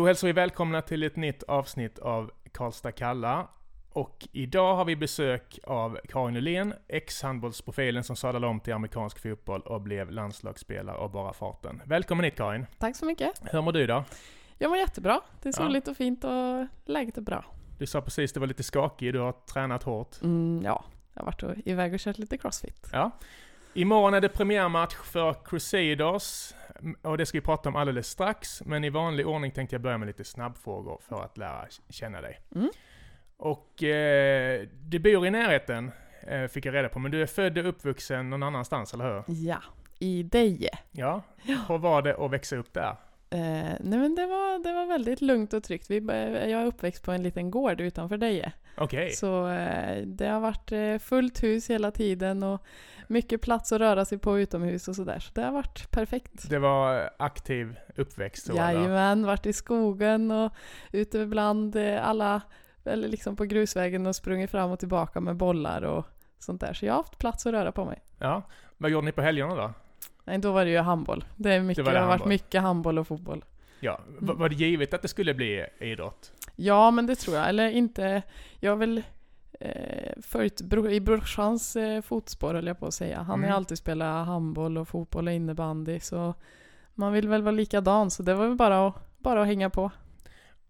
Då hälsar vi välkomna till ett nytt avsnitt av Karlstad kalla. Och idag har vi besök av Karin Nylén, ex-handbollsprofilen som sadlade om till amerikansk fotboll och blev landslagsspelare av bara farten. Välkommen hit Karin! Tack så mycket! Hur mår du idag? Jag mår jättebra. Det är soligt ja. och fint och läget är bra. Du sa precis att du var lite skakig, du har tränat hårt. Mm, ja, jag har varit iväg och kört lite crossfit. Ja. Imorgon är det premiärmatch för Crusaders och det ska vi prata om alldeles strax. Men i vanlig ordning tänkte jag börja med lite snabbfrågor för att lära känna dig. Mm. Och eh, du bor i närheten, eh, fick jag reda på, men du är född och uppvuxen någon annanstans, eller hur? Ja, i Deje. Ja, hur var det att växa upp där? Eh, nej men det var, det var väldigt lugnt och tryggt. Vi, jag är uppväxt på en liten gård utanför Deje. Okay. Så eh, det har varit eh, fullt hus hela tiden och mycket plats att röra sig på utomhus och sådär. Så det har varit perfekt. Det var aktiv uppväxt? Så Jajamän, varit i skogen och ute bland eh, alla, eller liksom på grusvägen och sprungit fram och tillbaka med bollar och sånt där. Så jag har haft plats att röra på mig. Ja, vad gjorde ni på helgerna då? Nej, då var det ju handboll. Det, är mycket, det, det har handboll. varit mycket handboll och fotboll. Ja, mm. var det givet att det skulle bli idrott? Ja, men det tror jag. Eller inte. Jag har väl eh, följt bro, i brorsans eh, fotspår, höll jag på att säga. Han mm. har alltid spelat handboll och fotboll och innebandy, så man vill väl vara likadan, så det var väl bara att, bara att hänga på.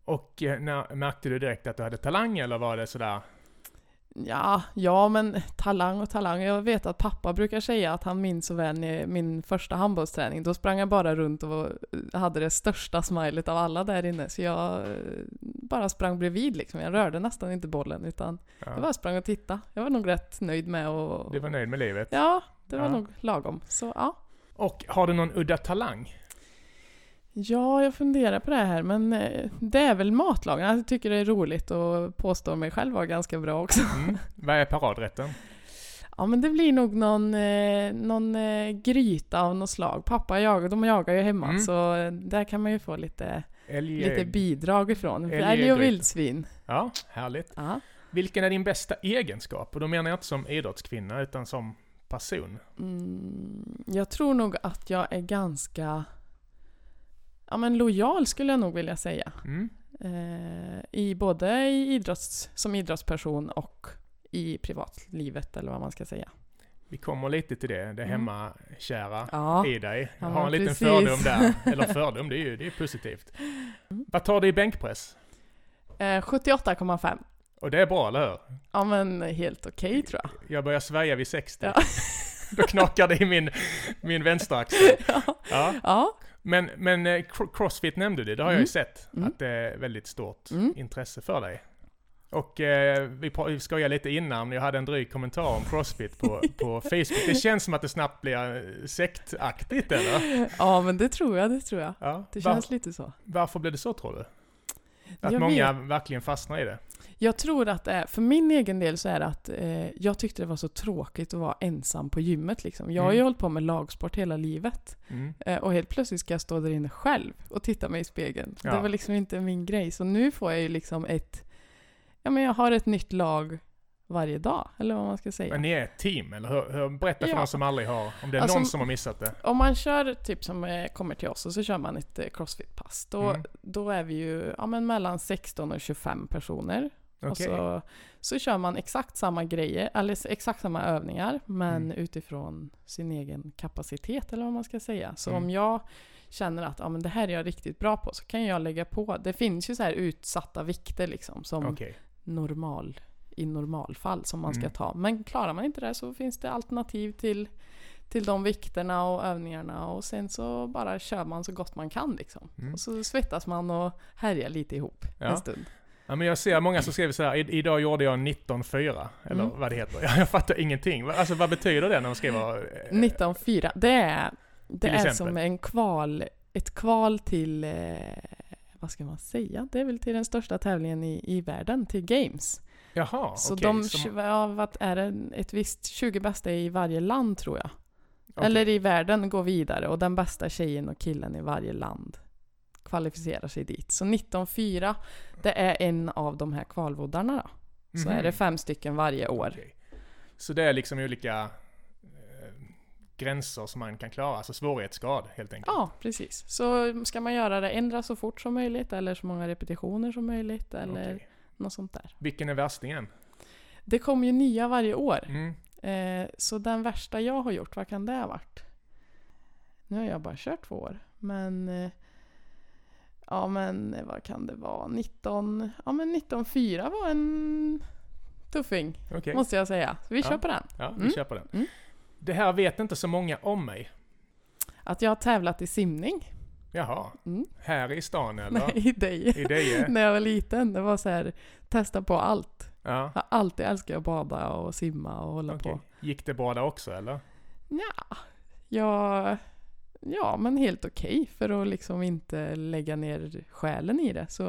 Och eh, när, märkte du direkt att du hade talang, eller var det sådär Ja, ja men talang och talang. Jag vet att pappa brukar säga att han minns så väl min första handbollsträning. Då sprang jag bara runt och hade det största smilet av alla där inne. Så jag eh, bara sprang bredvid liksom. Jag rörde nästan inte bollen utan ja. jag bara sprang och tittade. Jag var nog rätt nöjd med och... Du var nöjd med livet? Ja, det var ja. nog lagom. Så ja. Och har du någon udda talang? Ja, jag funderar på det här, men eh, det är väl matlagning. Jag tycker det är roligt och påstår mig själv vara ganska bra också. Mm. Vad är paradrätten? Ja, men det blir nog någon, eh, någon eh, gryta av något slag. Pappa jagar, de jagar ju hemma, mm. så där kan man ju få lite, lite bidrag ifrån. Älg och vildsvin. Ja, härligt. Aha. Vilken är din bästa egenskap? Och då menar jag inte som idrottskvinna, utan som person. Mm, jag tror nog att jag är ganska ja, men lojal skulle jag nog vilja säga. Mm. Eh, i både i idrotts, som idrottsperson och i privatlivet eller vad man ska säga. Vi kommer lite till det, det mm. hemmakära ja. i dig. Jag har en liten precis. fördom där. Eller fördom, det är ju det är positivt. Mm. Vad tar du i bänkpress? Eh, 78,5. Och det är bra, eller hur? Ja men helt okej okay, tror jag. Jag börjar sväja vid 60. Ja. Då knakar det i min, min vänsteraxel. Ja. ja. ja. Men, men eh, Crossfit nämnde du, det har mm. jag ju mm. sett. Mm. Att det är väldigt stort mm. intresse för dig. Och eh, vi, vi skojade lite innan, jag hade en dryg kommentar om Crossfit på, på Facebook. Det känns som att det snabbt blir eh, sektaktigt eller? Ja men det tror jag, det tror jag. Ja. Det känns Var, lite så. Varför blev det så tror du? Att jag många vet. verkligen fastnar i det? Jag tror att det är, för min egen del så är det att eh, jag tyckte det var så tråkigt att vara ensam på gymmet. Liksom. Jag har ju mm. hållit på med lagsport hela livet. Mm. Eh, och helt plötsligt ska jag stå där inne själv och titta mig i spegeln. Ja. Det var liksom inte min grej. Så nu får jag ju liksom ett... Ja men jag har ett nytt lag varje dag, eller vad man ska säga. Men ni är ett team, eller hur? hur berätta för ja. någon som aldrig har, om det är alltså, någon som har missat det. Om man kör, typ som eh, kommer till oss, och så kör man ett eh, crossfit-pass. Då, mm. då är vi ju ja, men mellan 16 och 25 personer. Okay. Och så, så kör man exakt samma grejer, eller exakt samma övningar, men mm. utifrån sin egen kapacitet, eller vad man ska säga. Så mm. om jag känner att ja, men det här är jag riktigt bra på, så kan jag lägga på. Det finns ju så här utsatta vikter liksom, som okay. normal, i normalfall, som man mm. ska ta. Men klarar man inte det så finns det alternativ till till de vikterna och övningarna och sen så bara kör man så gott man kan liksom. Mm. Och så svettas man och härjar lite ihop ja. en stund. Ja, men jag ser många som skriver så här, idag gjorde jag 19.4, eller mm. vad det heter. Jag fattar ingenting. Alltså vad betyder det när de skriver? 19.4, eh, det är, det är som en kval, ett kval till, eh, vad ska man säga? Det är väl till den största tävlingen i, i världen, till Games. Jaha, Så okay, de, ja, vad är det, ett visst 20 bästa i varje land tror jag. Okay. Eller i världen går vidare och den bästa tjejen och killen i varje land kvalificerar sig dit. Så 19.4, det är en av de här kvalvoddarna då. Så mm. är det fem stycken varje år. Okay. Så det är liksom olika eh, gränser som man kan klara, alltså svårighetsgrad helt enkelt. Ja, precis. Så ska man göra det ändra så fort som möjligt eller så många repetitioner som möjligt eller Okej. något sånt där. Vilken är värstingen? Det kommer ju nya varje år. Mm. Eh, så den värsta jag har gjort, vad kan det ha varit? Nu har jag bara kört två år. Men... Eh, ja men vad kan det vara? 19... Ja men 1904 var en tuffing. Okej, Måste jag säga. Så vi Ja. kör på den. ja, vi Mm. kör på den. Mm. Det här vet inte så många om mig. Att jag har tävlat i simning. Jaha, Mm. här i stan eller? Nej, i Deje. I Deje? När jag var liten. Det var så här, testa på allt. Ja, Jag har alltid älskat att bada och simma och hålla okej. på. Gick det bra där också eller? Ja, jag... Ja, men helt okej för att liksom inte lägga ner själen i det. Så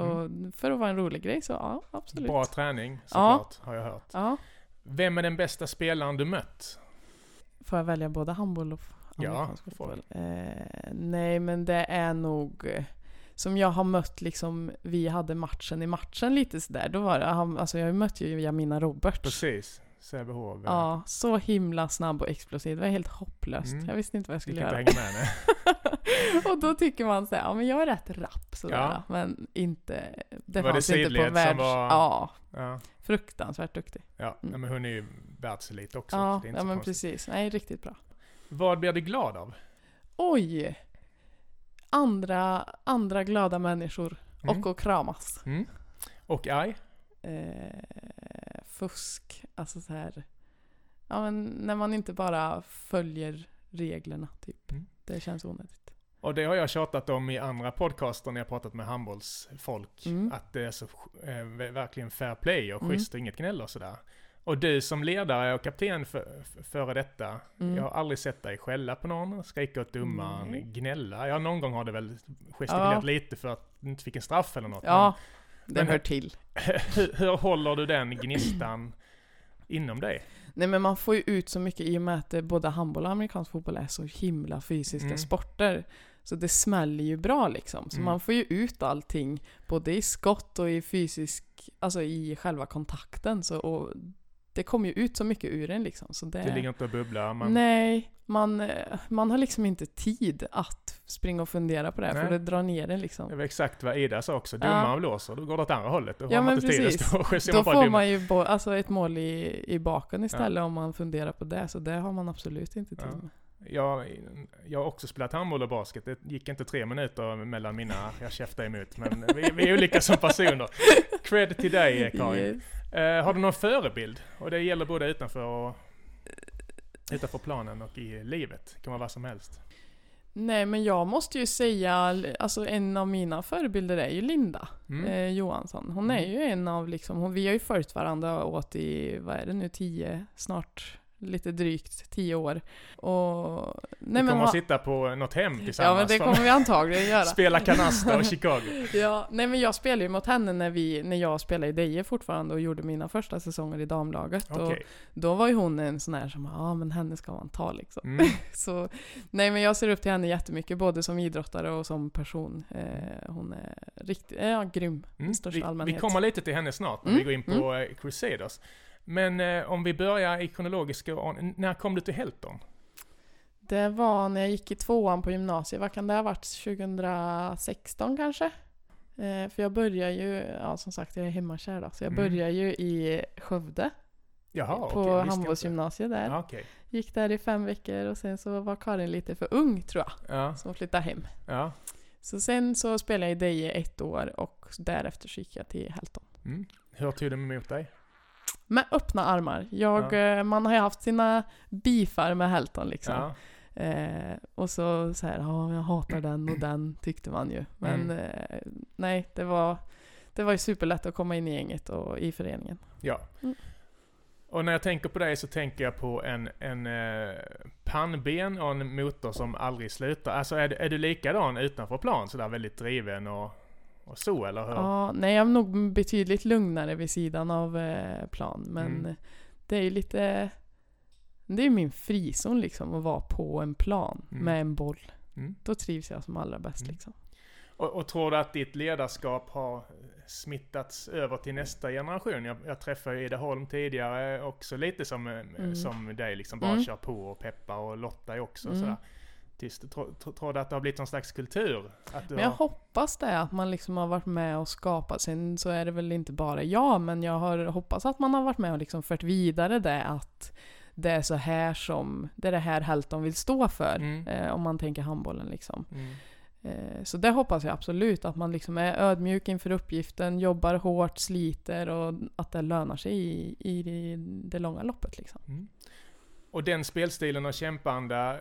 för att vara en rolig grej så ja, absolut. Mm. Bra träning Ja. såklart, har jag hört. Ja. Vem är den bästa spelaren du mött? Får jag välja både handboll och Ja, amerikansk får fotboll? Eh, nej, men det är nog... Som jag har mött liksom, vi hade matchen i matchen lite sådär. Då var det, alltså jag mötte ju Jamina Roberts. Precis, Sävehof. Ja, så himla snabb och explosiv. Det var helt hopplöst. Mm. Jag visste inte vad jag Jag skulle kan göra. inte hänga med och då tycker man så här, ja men jag är rätt rapp sådär. Ja. Men inte... Det Var det fanns inte på världs... var- Ja, Ja, fruktansvärt duktig. ja. Mm. Men hon är ju världselit också. Ja, det ja men konstigt. precis. Nej, riktigt bra. Vad blir du glad av? Oj! Andra, andra glada människor. Mm. Och att kramas. Mm. Och arg? Eh, fusk. Alltså så här. Ja men när man inte bara följer reglerna typ. Mm. Det känns onödigt. Och det har jag tjatat om i andra podcaster när jag pratat med handbollsfolk. Mm. Att det är så eh, verkligen fair play och Mm. schysst och inget gnäll och sådär. Och du som ledare och kapten för, för, före detta, Mm. jag har aldrig sett dig skälla på någon, skrika åt domaren, Nej. gnälla. Ja, någon gång har du väl gestikulerat Ja. lite för att du inte fick en straff eller något. Ja, det men- hör till. Men hur, hur håller du den gnistan inom dig? Nej men man får ju ut så mycket i och med att det, både handboll och amerikansk fotboll är så himla fysiska Mm. sporter. Så det smäller ju bra liksom. Så Mm. man får ju ut allting, både i skott och i fysisk, alltså i själva kontakten. Så, och det kommer ju ut så mycket ur en liksom. Så det, Det ligger inte och bubblar. Man, Nej, man, eh, man har liksom inte tid att springa och fundera på det här, för det drar ner en liksom. Det var exakt vad Ida sa också. Ja. Domaren blåser, då går det åt andra hållet. Då Ja, har man men inte precis. stå Då får dum. man ju bo, alltså ett mål i, i baken istället om man funderar på det, så det har man absolut inte tid Ja. med. Jag, jag har också spelat handboll och basket. Det gick inte tre minuter mellan mina, jag käftar emot. Men vi, vi är olika som personer. Cred till dig Karin. Yes. Eh, har du någon förebild? Och det gäller både utanför och utanför planen och i livet. Det kan vara vad som helst. Nej men jag måste ju säga, alltså en av mina förebilder är ju Linda Mm. eh, Johansson. Hon är Mm. ju en av liksom, hon, vi har ju följt varandra åt i, vad är det nu, tio, snart lite drygt tio år. Och... Nej, vi kommer att sitta på något hem Ja tillsammans. men det kommer vi antagligen göra. Spela kanasta och Chicago. Ja, nej men jag spelade ju mot henne när, vi, när jag spelade i Deje fortfarande och gjorde mina första säsonger i damlaget. Och Okej. då var ju hon en sån här som, ja men henne ska man ta liksom. Mm. Så, nej men jag ser upp till henne jättemycket, både som idrottare och som person. Eh, hon är riktigt, ja grym Mm. i största Vi, vi allmänhet. kommer lite till henne snart när Mm, vi går in på eh, Crusaders. Men eh, om vi börjar i kronologiska ordning. När kom du till Helton? Det var när jag gick i tvåan på gymnasiet, vad kan det ha varit? 2016 kanske? Eh, för jag börjar ju, ja som sagt jag är hemmakär då, så jag Mm. börjar ju i Skövde. Jaha, på inte. handbollsgymnasiet där. Ja, okej. Gick där i fem veckor och sen så var Karin lite för ung tror jag, Ja, som flyttade hem. ja. Så sen så spelade jag i Deje ett år och därefter så gick jag till Helton. Mm. Hur tog de emot dig? Med öppna armar. Jag, Ja. eh, Man har ju haft sina bifar med Helton liksom. Ja. Eh, och så så här, ja jag hatar den och den tyckte man ju. Men Mm. eh, nej, det var, det var ju superlätt att komma in i gänget och i föreningen. ja. Mm. Och när jag tänker på dig så tänker jag på en, en eh, pannben och en motor som aldrig slutar. Alltså är, du- är du likadan utanför plan? Sådär väldigt driven och, och så eller hur? Ja, nej, jag är nog betydligt lugnare vid sidan av eh, plan. Men Mm. det är ju lite... Det är ju min frizon liksom, att vara på en plan Mm. med en boll. Mm. Då trivs jag som allra bäst Mm. liksom. Och, och tror du att ditt ledarskap har smittats över till nästa generation? Jag, jag träffade Ida Holm tidigare, också lite som, eh, mm. som dig, liksom bara mm. kör på och peppar och Lotta också mm. Sådär. Tror, tror du att det har blivit någon slags kultur? men jag har... hoppas det, att man liksom har varit med och skapat. Sen så är det väl inte bara jag, men jag har hoppas att man har varit med och liksom fört vidare det att det är så här som, det är det här Helton vill stå för. Mm. Eh, om man tänker handbollen liksom. Mm. Eh, så det hoppas jag absolut, att man liksom är ödmjuk inför uppgiften, jobbar hårt, sliter och att det lönar sig i, i det långa loppet. Liksom. Mm. Och den spelstilen och kämpanda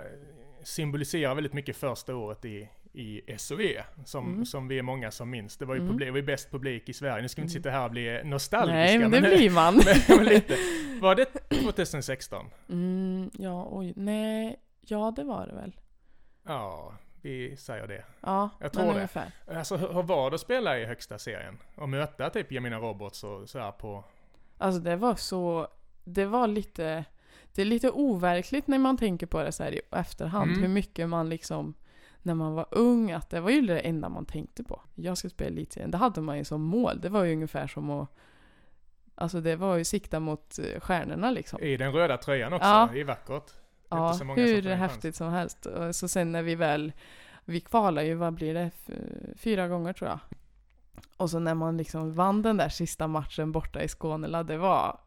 symboliserar väldigt mycket första året i, i SOE, som, mm. som vi är många som minns. Det var ju mm. publik, var bäst publik i Sverige. Nu ska vi inte mm. sitta här och bli nostalgiska. Nej, men det men, blir man. men, lite. Var det 2016? Mm, ja, oj, nej, ja det var det väl. Ja, vi säger det. Ja, jag tror det. Ungefär. Alltså hur var det att spela i högsta serien? Och möta typ Jamina Roberts och så här på... Alltså det var så, det var lite, det är lite overkligt när man tänker på det så här i efterhand. Mm. Hur mycket man liksom, när man var ung, att det var ju det enda man tänkte på. Jag ska spela elitserien. Det hade man ju som mål. Det var ju ungefär som att Alltså det var ju sikta mot eh, stjärnorna liksom. I den röda tröjan också, ja. i vackert. Ja, hur häftigt som helst. Och så sen när vi väl, vi kvalade ju, vad blir det, fyra gånger tror jag. Och så när man liksom vann den där sista matchen borta i Skåne, det var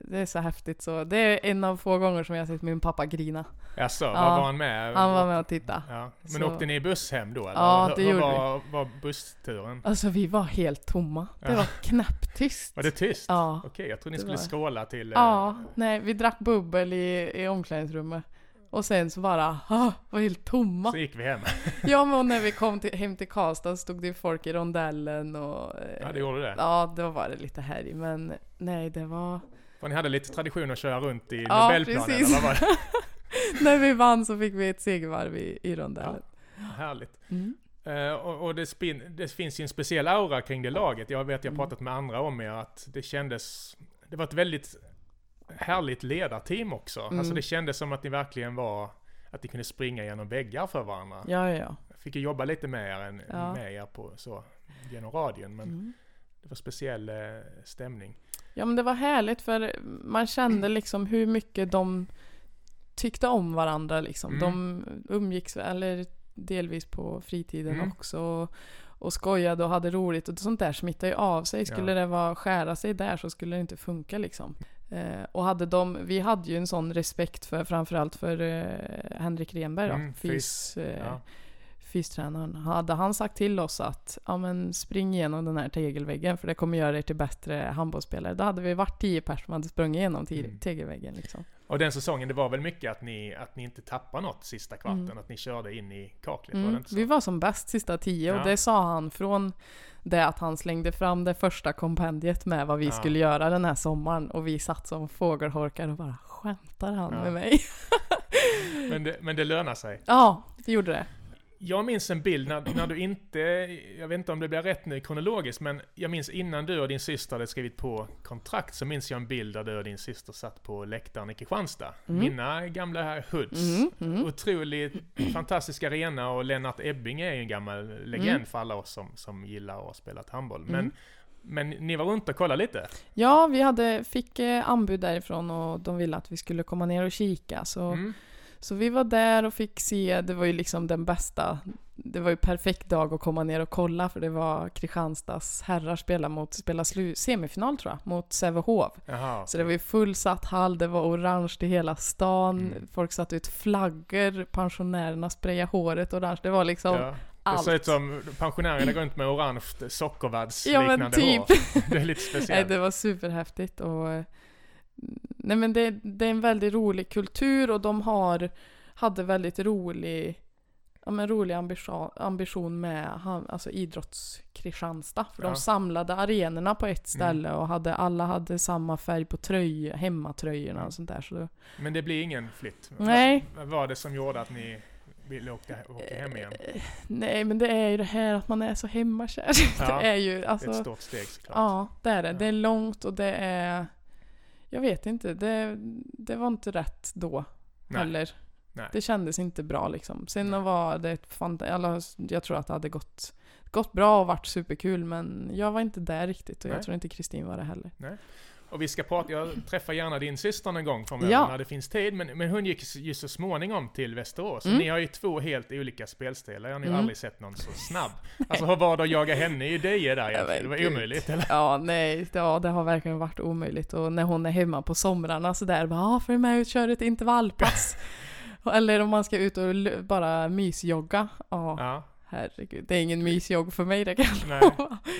det är så häftigt så. Det är en av få gånger som jag sett min pappa grina. Jaså, ja, var han med? Han var med och tittade. Ja. Men så. åkte ni buss hem då eller? Ja, det Hur gjorde var, vi. var bussturen? Alltså vi var helt tomma. Det ja. var knäpptyst. Var det tyst? Ja. Okej, jag trodde ni skulle skåla till... Ja, eh... nej vi drack bubbel i, i omklädningsrummet. Och sen så bara, ah, var helt tomma. Så gick vi hem. ja men när vi kom till, hem till Karlstad stod det folk i rondellen och... Eh, ja det gjorde det? Ja, då var det lite härj. Men nej, det var... För ni hade lite tradition att köra runt i ja, Nobelplanen, precis. eller vad var det? När vi vann så fick vi ett segervarv i, i rondellen. Ja, härligt. Mm. Uh, och, och det, spin, det, finns ju en speciell aura kring det laget. Jag vet, jag har mm. pratat med andra om er, att det kändes... Det var ett väldigt härligt ledarteam också. Mm. Alltså det kändes som att ni verkligen var... Att ni kunde springa genom väggar för varandra. Ja, ja, ja. Jag fick ju jobba lite med er, än, ja. med er på, så, genom radion, men mm. det var speciell eh, stämning. Ja men det var härligt för man kände liksom hur mycket de tyckte om varandra liksom. Mm. De umgicks, eller delvis på fritiden mm. också. Och, och skojade och hade roligt och sånt där smittar ju av sig. Skulle ja. det vara skära sig där så skulle det inte funka liksom. Eh, och hade de, vi hade ju en sån respekt för framförallt för eh, Henrik Renberg då, mm, fys, eh, ja fystränaren, hade han sagt till oss att ja, men spring igenom den här tegelväggen för det kommer göra er till bättre handbollsspelare. Då hade vi varit tio personer som hade sprungit igenom mm. tegelväggen. Liksom. Och den säsongen, det var väl mycket att ni, att ni inte tappade något sista kvarten, mm. att ni körde in i kaklet? Mm. Var det inte så? Vi var som bäst sista tio ja. och det sa han från det att han slängde fram det första kompendiet med vad vi ja. skulle göra den här sommaren och vi satt som fågelholkar och bara skämtar han ja. med mig? men, det, men det lönar sig? Ja, det gjorde det. Jag minns en bild när, när du inte, jag vet inte om det blir rätt nu kronologiskt, men jag minns innan du och din syster hade skrivit på kontrakt så minns jag en bild där du och din syster satt på läktaren i Kristianstad. Mm. Mina gamla hoods. Mm, mm. Otroligt fantastisk arena och Lennart Ebbing är ju en gammal legend mm. för alla oss som, som gillar att ha spelat handboll. Men, mm. men ni var runt och kollade lite? Ja, vi hade, fick eh, anbud därifrån och de ville att vi skulle komma ner och kika. Så mm. Så vi var där och fick se, det var ju liksom den bästa, det var ju perfekt dag att komma ner och kolla för det var Kristianstads herrar spela mot, spela semifinal tror jag, mot Sävehof. Så det var ju fullsatt hall, det var orange i hela stan, mm. folk satte ut flaggor, pensionärerna sprayade håret orange, det var liksom ja. Allt. Det ser ut som pensionärerna går runt med orange sockervaddsliknande ja, typ. hår. Det är lite speciellt. Nej, det var superhäftigt och nej men det, det, är en väldigt rolig kultur och de har, hade väldigt rolig, ja men rolig ambition, ambition med alltså idrotts-Kristianstad. För ja. de samlade arenorna på ett mm. ställe mm. och hade, alla hade samma färg på tröj, hemmatröjorna och sånt där. Så Men det blir ingen flytt? Nej. Vad var det som gjorde att ni ville åka, åka hem igen? Eh, nej, men det är ju det här att man är så hemmakär. Ja, det är ju alltså... Ett stort steg såklart. Ja, det är det. Ja. Det är långt och det är jag vet inte. Det, det var inte rätt då Nej. heller. Nej. Det kändes inte bra liksom. Sen Nej. var det ett fant- alla, Jag tror att det hade gått gått bra och varit superkul men jag var inte där riktigt och Nej. jag tror inte Kristin var det heller. Och vi ska prata, jag träffar gärna din syster någon gång framöver Ja. när det finns tid, men, men hon gick ju så småningom till Västerås. Mm. ni har ju två helt olika spelstilar, jag har nog Mm. aldrig sett någon så snabb. Alltså hur var det att jaga henne i Deje där egentligen? Det var gud. omöjligt eller? Ja, nej, ja, det har verkligen varit omöjligt. Och när hon är hemma på somrarna sådär, bara ah, följ med ut kör ett intervallpass. Eller om man ska ut och bara mysjogga. Ja, Ja, herregud. Det är ingen mysjogg för mig det kan nej,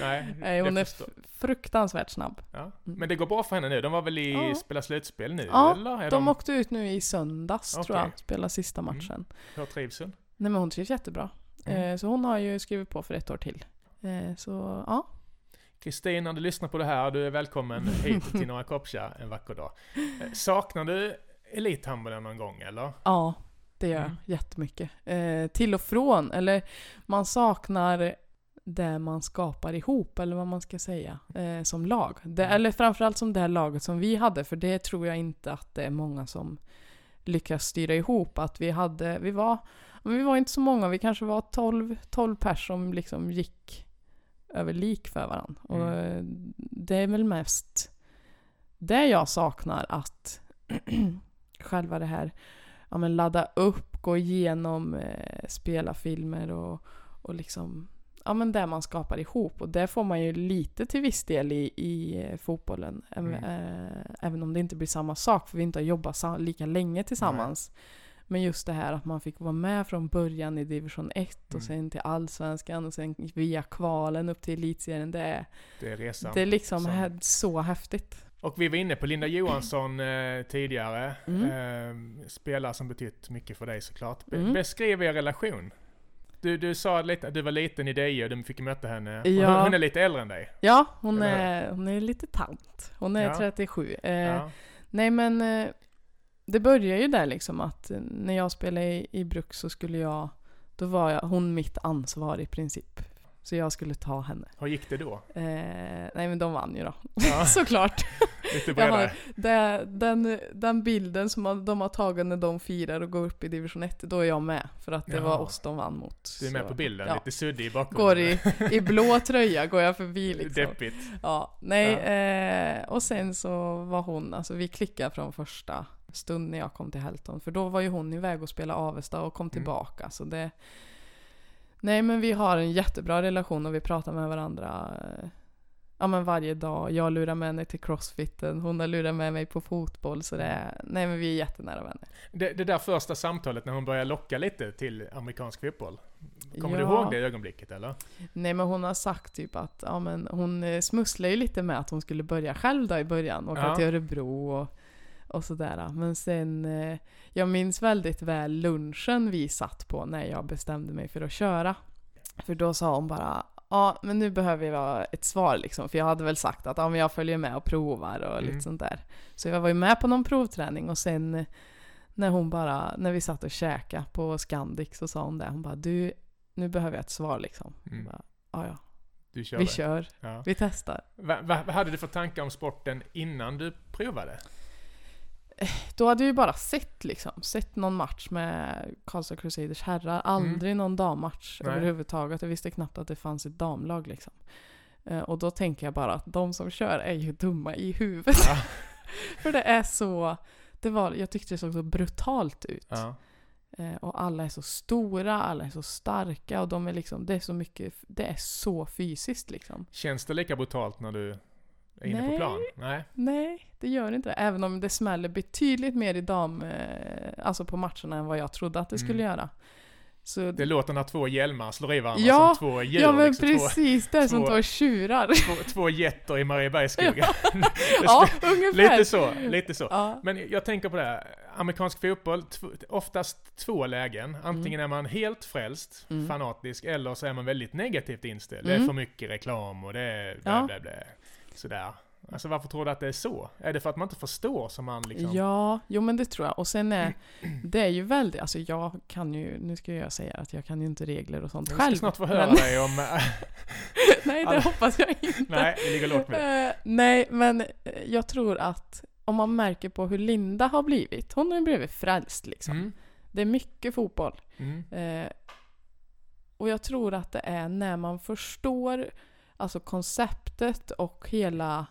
nej. Nej, hon är förstår- fruktansvärt snabb. ja. Men det går bra för henne nu? De var väl i Ja. spela slutspel nu Ja, eller? Är De åkte ut nu i söndags tror Okej. jag, spela sista Mm. matchen. Hur trivs hon? Nej men hon trivs jättebra. Mm. Eh, så hon har ju skrivit på för ett år till. Eh, så ja. Kristin, när du lyssnar på det här, du är välkommen hit till Norra Koppsja en vacker dag. Eh, Saknar du elithandbollen någon gång eller? Ja, det gör jag Mm. jättemycket. Eh, till och från, eller man saknar det man skapar ihop, eller vad man ska säga, eh, som lag. Det, Mm. eller framförallt som det här laget som vi hade, för det tror jag inte att det är många som lyckas styra ihop. Att vi hade, vi var, vi var inte så många, vi kanske var 12, 12 pers som liksom gick över lik för varandra. Och Mm. eh, det är väl mest det jag saknar att själva det här ja, men ladda upp, gå igenom eh, spelarfilmer och, och liksom ja men det man skapar ihop och det får man ju lite till viss del i, i eh, fotbollen. Även, Mm. eh, även om det inte blir samma sak för vi inte har jobbat lika länge tillsammans. Men just det här att man fick vara med från början i division 1 och Mm. sen till allsvenskan och sen via kvalen upp till elitserien. Det är, Det är resan. det är liksom som- så häftigt. Och vi var inne på Linda Johansson eh, tidigare. Mm. Eh, spelare som betytt mycket för dig såklart. Be- Mm. Beskriv er relation. Du, du sa lite att du var liten i Deje och du fick möta henne. Ja. hon, hon är lite äldre än dig. Ja, hon är, hon är lite tant. Hon är Ja. 37. Eh, Ja. Nej men eh, det börjar ju där liksom att eh, när jag spelade i, i Bruk så skulle jag, då var jag, hon mitt ansvar i princip. Så jag skulle ta henne. Hur gick det då? Eh, nej men de vann ju då. Ja, Såklart. lite bredare. det, den, den bilden som de har tagit när de firar och går upp i division 1, då är jag med. För att det Jaha. var oss de vann mot. Du är med Så, på bilden, ja. lite suddig i bakgrunden. Går i, i blå tröja går jag förbi liksom. Deppigt. Ja, nej. Ja. Eh, och sen så var hon, alltså vi klickade från första stund när jag kom till Helton. För då var ju hon iväg och spelade Avesta och kom tillbaka. Så det... Nej men vi har en jättebra relation och vi pratar med varandra eh, ja, men varje dag. Jag lurar med henne till crossfiten, hon har lurat med mig på fotboll. Så det är, nej men vi är jättenära vänner. Det, det där första samtalet när hon började locka lite till amerikansk fotboll. Kommer du Ja. ihåg det ögonblicket eller? Nej men hon har sagt typ att ja, men hon eh, smusslade ju lite med att hon skulle börja själv då i början. Åka Ja. till Örebro och, och sådär. Men sen, eh, jag minns väldigt väl lunchen vi satt på när jag bestämde mig för att köra. För då sa hon bara Ja, men nu behöver jag ett svar liksom. För jag hade väl sagt att ja, men jag följer med och provar och Mm. lite sånt där. Så jag var ju med på någon provträning och sen när hon bara, när vi satt och käkade på Scandic så sa hon det. Hon bara du, nu behöver jag ett svar liksom. Mm. Bara, ja, ja. Du körde? Vi kör, Ja. vi testar. Va, va, vad hade du för tankar om sporten innan du provade? Då hade vi bara sett liksom, sett någon match med Karlstad Crusaders herrar. Aldrig någon dammatch Nej. överhuvudtaget. Jag visste knappt att det fanns ett damlag liksom. Eh, Och då tänker jag bara att de som kör är ju dumma i huvudet. Ja. För det är så, det var, jag tyckte det såg så brutalt ut. Ja. Eh, Och alla är så stora, alla är så starka och de är liksom, det är så mycket, det är så fysiskt liksom. Känns det lika brutalt när du inne på Nej. plan? Nej. Nej, det gör inte det. Även om det smäller betydligt mer i dam, eh, alltså på matcherna än vad jag trodde att det skulle Mm. göra. Så, Det låter när två hjälmar slår i varandra Ja, som två djur. ja men liksom, två, precis, det är som två- två tjurar. två, två getter i Mariebergsskogen. ja, ungefär. lite så, lite så. Ja. Men jag tänker på det här, amerikansk fotboll, oftast två lägen. Antingen är man helt frälst, Mm. fanatisk, eller så är man väldigt negativt inställd. Det är Mm. för mycket reklam och det är blä, Ja. blä, blä. Sådär. Alltså varför tror du att det är så? Är det för att man inte förstår som man liksom... Ja, jo men det tror jag. Och sen är det är ju väldigt, alltså jag kan ju, nu ska jag säga att jag kan ju inte regler och sånt Jag själv. ska snart få höra men- dig om... nej, det hoppas jag inte. Nej, det ligger lågt med det. Eh, nej, men eh, jag tror att om man märker på hur Linda har blivit, hon har ju blivit frälst liksom. Mm. Det är mycket fotboll. Mm. Eh, och jag tror att det är när man förstår alltså konceptet och hela,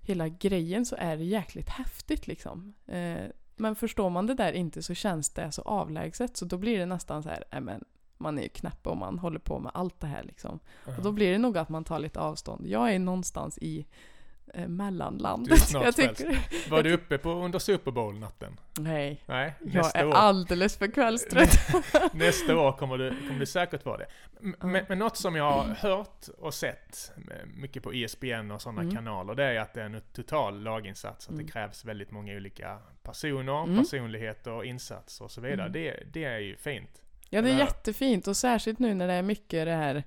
hela grejen så är det jäkligt häftigt liksom. Eh, men förstår man det där inte så känns det så avlägset så då blir det nästan så här, äh, men man är ju knäpp om man håller på med allt det här liksom. -huh. Och då blir det nog att man tar lite avstånd. Jag är någonstans i eh, mellanlandet. jag tycker, Var du uppe på under Super Bowl-natten? Nej. Nej jag är år. alldeles för kvällstrött. nästa år kommer du, kommer du säkert vara det. Men, men något som jag har hört och sett mycket på ESPN och sådana mm. kanaler, det är att det är en total laginsats. Att mm. det krävs väldigt många olika personer, mm. personligheter, insatser och så vidare. Mm. Det, det är ju fint. Ja, det är jättefint och särskilt nu när det är mycket det här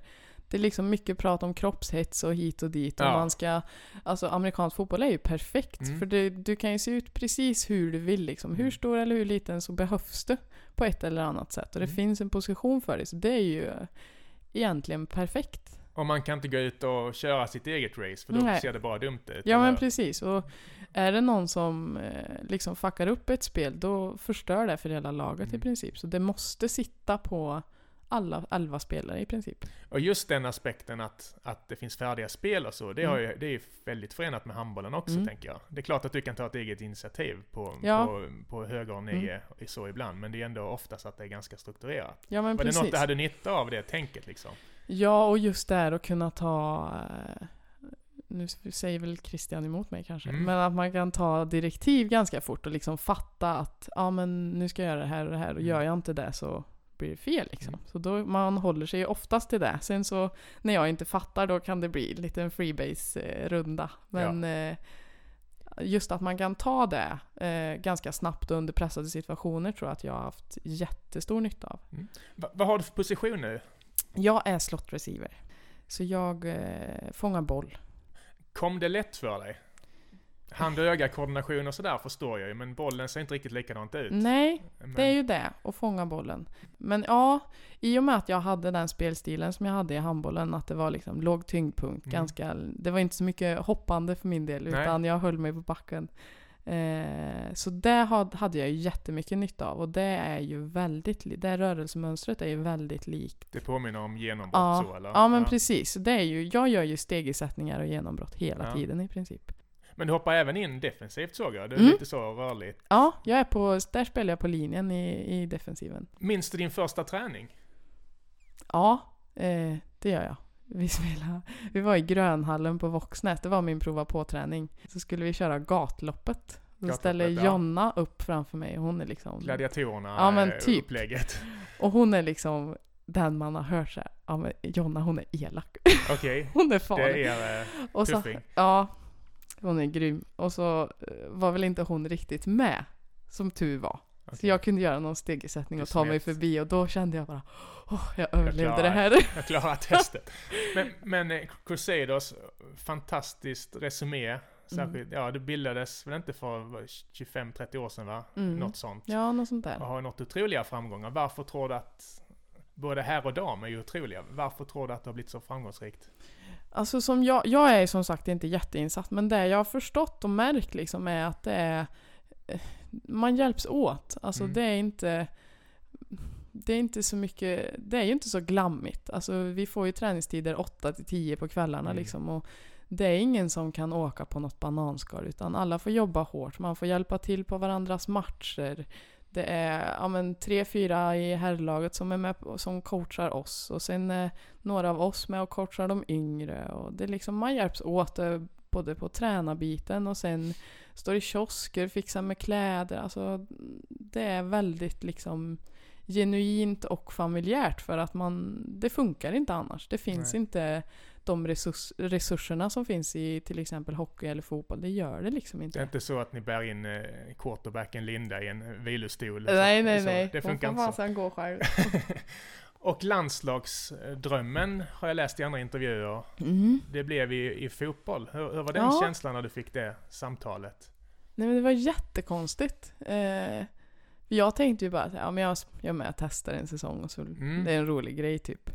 det är liksom mycket prat om kroppshets och hit och dit. Och ja. man ska, alltså amerikansk fotboll är ju perfekt. Mm. För det, du kan ju se ut precis hur du vill. Liksom. Hur mm. stor eller hur liten så behövs du på ett eller annat sätt. Och det mm. finns en position för det. Så det är ju egentligen perfekt. Och man kan inte gå ut och köra sitt eget race för då Nej. ser det bara dumt ut. Ja men precis. Och är det någon som eh, liksom fuckar upp ett spel då förstör det för hela laget mm. i princip. Så det måste sitta på alla elva spelare i princip. Och just den aspekten att, att det finns färdiga spel och så, det, har ju, det är ju väldigt förenat med handbollen också mm. tänker jag. Det är klart att du kan ta ett eget initiativ på, ja. på, på höger och nio mm. så ibland, men det är ändå oftast att det är ganska strukturerat. Ja, men Var precis. det något du hade nytta av det tänket liksom? Ja, och just det här att kunna ta eh, nu säger väl Christian emot mig kanske, mm. men att man kan ta direktiv ganska fort och liksom fatta att ja men nu ska jag göra det här och det här och mm. gör jag inte det så blir det fel. Liksom. Mm. Så då, man håller sig oftast till det. Sen så när jag inte fattar då kan det bli en liten freebase-runda. Men ja. eh, just att man kan ta det eh, ganska snabbt under pressade situationer tror jag att jag har haft jättestor nytta av. Mm. vad har du för position nu? Jag är slot receiver. Så jag eh, fångar boll. Kom det lätt för dig? Hand och öga-koordination och sådär förstår jag ju, men bollen ser inte riktigt likadant ut. Nej, men... det är ju det, att fånga bollen. Men ja, i och med att jag hade den spelstilen som jag hade i handbollen, att det var liksom låg tyngdpunkt, mm. ganska, det var inte så mycket hoppande för min del, utan Nej. jag höll mig på backen. Eh, så det hade jag ju jättemycket nytta av och det är ju väldigt, det rörelsemönstret är ju väldigt likt. Det påminner om genombrott ja, så eller? Ja men ja. precis. Det är ju, jag gör ju stegersättningar och genombrott hela ja. tiden i princip. Men du hoppar även in defensivt såg jag. Du är mm. lite så rörlig. Ja, jag är på, där spelar jag på linjen i, i defensiven. Minns du din första träning? Ja, eh, det gör jag. Vi, spelade, vi var i grönhallen på Voxnät, det var min prova på-träning. Så skulle vi köra gatloppet. Så ställer Jonna ja. upp framför mig. Hon är liksom... Gladiatorerna ja, men typ. upplägget. Och hon är liksom den man har hört såhär, ja men Jonna hon är elak. Okej. Okay. hon är farlig. Det är uh, tuffing. ja, hon är grym. Och så eh, var väl inte hon riktigt med, som tur var. Okay. Så jag kunde göra någon stegersättning och ta mig förbi och då kände jag bara oh, jag överlevde jag klarar, det här. Jag klarar testet. men, men eh, Crusaders, fantastiskt resumé. Särskilt, mm. ja det bildades väl inte för 25-30 år sedan va? Mm. Något sånt. Ja, något sånt där. Och har nått otroliga framgångar. Varför tror du att, både herr och dam är ju otroliga. Varför tror du att det har blivit så framgångsrikt? Alltså som jag, jag är som sagt inte jätteinsatt, men det jag har förstått och märkt liksom är att det är... Eh, man hjälps åt. Alltså mm. det är inte... Det är inte så mycket... Det är ju inte så glammigt. Alltså vi får ju träningstider 8 till 10 på kvällarna mm. liksom. Och det är ingen som kan åka på något bananskal utan alla får jobba hårt. Man får hjälpa till på varandras matcher. Det är ja, men, tre, fyra i herrlaget som är med som coachar oss och sen är några av oss med och coachar de yngre. Och det är liksom, man hjälps åt eh, både på tränarbiten och sen står i kiosker, fixar med kläder. Alltså, det är väldigt liksom genuint och familjärt för att man, det funkar inte annars. Det finns Nej. inte de resurs, resurserna som finns i till exempel hockey eller fotboll. Det gör det liksom inte. Det är inte så att ni bär in eh, quarterbacken Linda i en vilostol? Nej, nej, så, nej. Det funkar inte så. gå själv. och landslagsdrömmen har jag läst i andra intervjuer. Mm. Det blev i, i fotboll. Hur, hur var den ja. känslan när du fick det samtalet? Nej men det var jättekonstigt. Eh, jag tänkte ju bara att ja, men jag, jag med och testar en säsong och så mm. det är en rolig grej typ.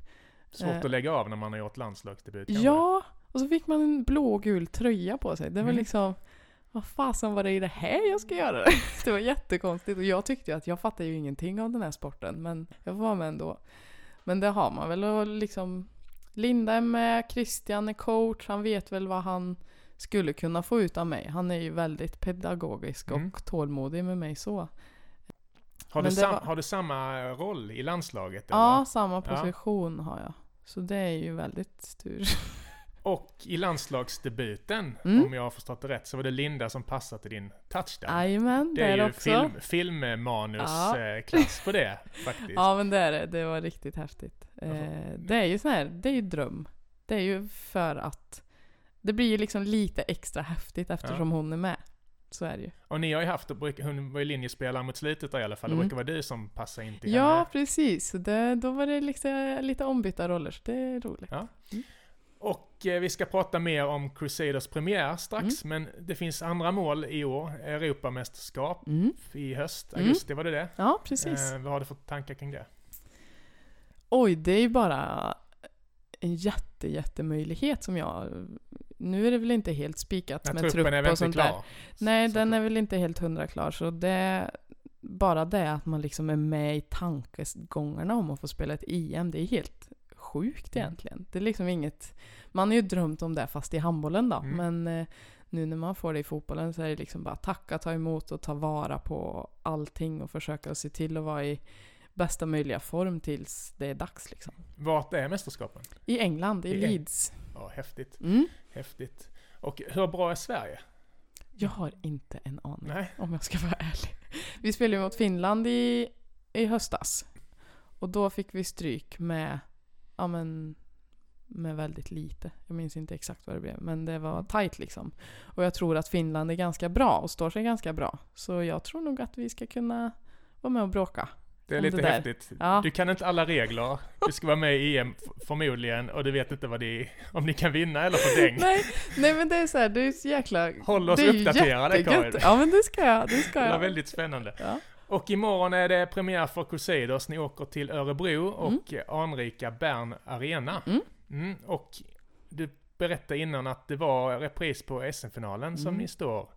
Svårt eh. att lägga av när man har gjort landslagsdebut. Ja, och så fick man en blå och gul tröja på sig. Det var mm. liksom, vad fasen var det i det här jag ska göra? Det var jättekonstigt och jag tyckte ju att jag fattar ju ingenting av den här sporten men jag var med ändå. Men det har man väl och liksom Linda är med, Christian är coach, han vet väl vad han skulle kunna få ut av mig. Han är ju väldigt pedagogisk Mm. och tålmodig med mig så. Har, du Men det sam, var- har du samma roll i landslaget? Ja, Eller? samma position har jag. Så det är ju väldigt tur. Och i landslagsdebuten, Mm. om jag har förstått det rätt, så var det Linda som passade till din touchdown. Jajamän, det är där ju också. film, filmmanusklass på det faktiskt. Ja men det är det, det var riktigt häftigt. Eh, det är ju så här, det är ju dröm. Det är ju för att det blir ju liksom lite extra häftigt eftersom hon är med. Så är det ju. Och ni har ju haft, hon var ju linjespelare mot slutet där i alla fall, Mm. det brukar vara du som passar in till Ja henne. precis, så det, då var det liksom lite ombytta roller så det är roligt. Ja. Och eh, vi ska prata mer om Crusaders premiär strax, Mm. men det finns andra mål i år. Europamästerskap Mm. i höst, Mm. augusti var det det? Ja precis. Eh, vad har du för tankar kring det? Oj, det är ju bara en jätte, jättemöjlighet som jag... Nu är det väl inte helt spikat med truppen är trupp väl och inte sånt där. klar? Nej, Så- den är väl inte helt hundra klar. Så det, bara det att man liksom är med i tankegångarna om att få spela ett EM, det är helt sjukt Mm. egentligen. Det är liksom inget... Man har ju drömt om det fast i handbollen då. Mm. Men eh, nu när man får det i fotbollen så är det liksom bara tacka, ta emot och ta vara på allting och försöka se till att vara i bästa möjliga form tills det är dags liksom. Vart är mästerskapen? I England, i I Eng- Leeds. Ja, häftigt. Mm. Häftigt. Och hur bra är Sverige? Jag har inte en aning. Nej. Om jag ska vara ärlig. Vi spelade ju mot Finland i, i höstas. Och då fick vi stryk med, ja men, med väldigt lite. Jag minns inte exakt vad det blev, men det var tight liksom. Och jag tror att Finland är ganska bra och står sig ganska bra. Så jag tror nog att vi ska kunna vara med och bråka. Det är lite det där. häftigt. Ja. Du kan inte alla regler. Du ska vara med i EM förmodligen och du vet inte vad det är, om ni kan vinna eller få däng. Nej, nej men det är så här, det är så jäkla... Håll oss uppdaterade. Karin. Ja men det ska jag, det ska Det var jag. väldigt spännande. Ja. Och imorgon är det premiär för Crusaders. Ni åker till Örebro och anrika Bern Arena. Mm. Mm, och du berättade innan att det var repris på SM-finalen som Mm. ni står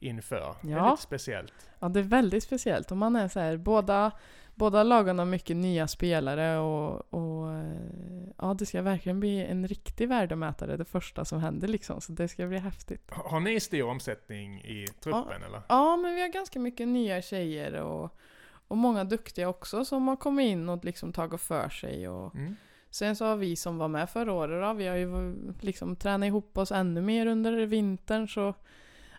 inför. Ja. Väldigt speciellt. Ja, det är väldigt speciellt. Och man är så här, båda, båda lagen har mycket nya spelare och, och eh, ja, det ska verkligen bli en riktig värdemätare det första som händer liksom. Så det ska bli häftigt. Har ni stor omsättning i truppen eller? Ja, men vi har ganska mycket nya tjejer och, och många duktiga också som har kommit in och liksom tagit för sig. Och, Mm. sen så har vi som var med förra året då, vi har ju liksom tränat ihop oss ännu mer under vintern så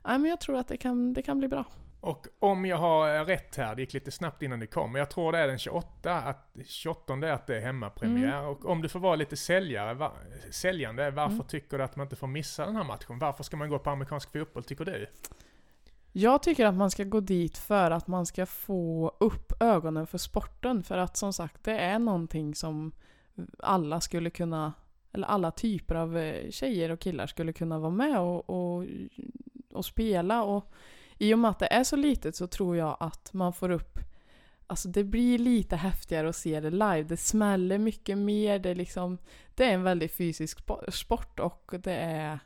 ja, men jag tror att det kan, det kan bli bra. Och om jag har rätt här, det gick lite snabbt innan det kom, men jag tror det är den 28, att 28 är att det är hemmapremiär. Mm. Och om du får vara lite säljare, va, säljande, varför Mm. tycker du att man inte får missa den här matchen? Varför ska man gå på amerikansk fotboll, tycker du? Jag tycker att man ska gå dit för att man ska få upp ögonen för sporten. För att som sagt, det är någonting som alla skulle kunna, eller alla typer av eh, tjejer och killar skulle kunna vara med och, och, och spela. Och i och med att det är så litet så tror jag att man får upp Alltså det blir lite häftigare att se det live. Det smäller mycket mer. Det är, liksom, det är en väldigt fysisk spo- sport och det är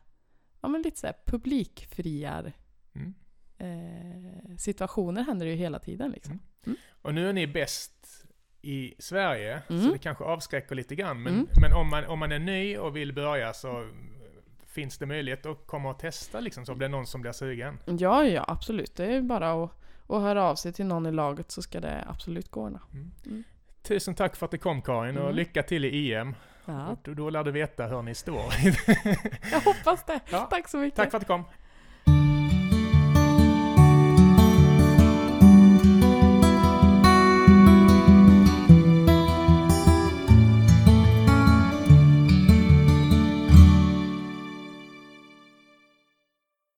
ja, men lite så här publikfriar Mm. eh, situationer händer ju hela tiden liksom. Och nu är ni bäst i Sverige, så Mm. det kanske avskräcker lite grann. Men, Mm. men om, man, om man är ny och vill börja så finns det möjlighet att komma och testa liksom, så om det är någon som blir sugen. Ja, ja absolut. Det är bara att, att höra av sig till någon i laget så ska det absolut gå ordna. Tusen tack för att du kom Karin och Mm. lycka till i EM. Ja, Då, då lär du veta hur ni står. jag hoppas det. Ja. Tack så mycket. tack för att du kom.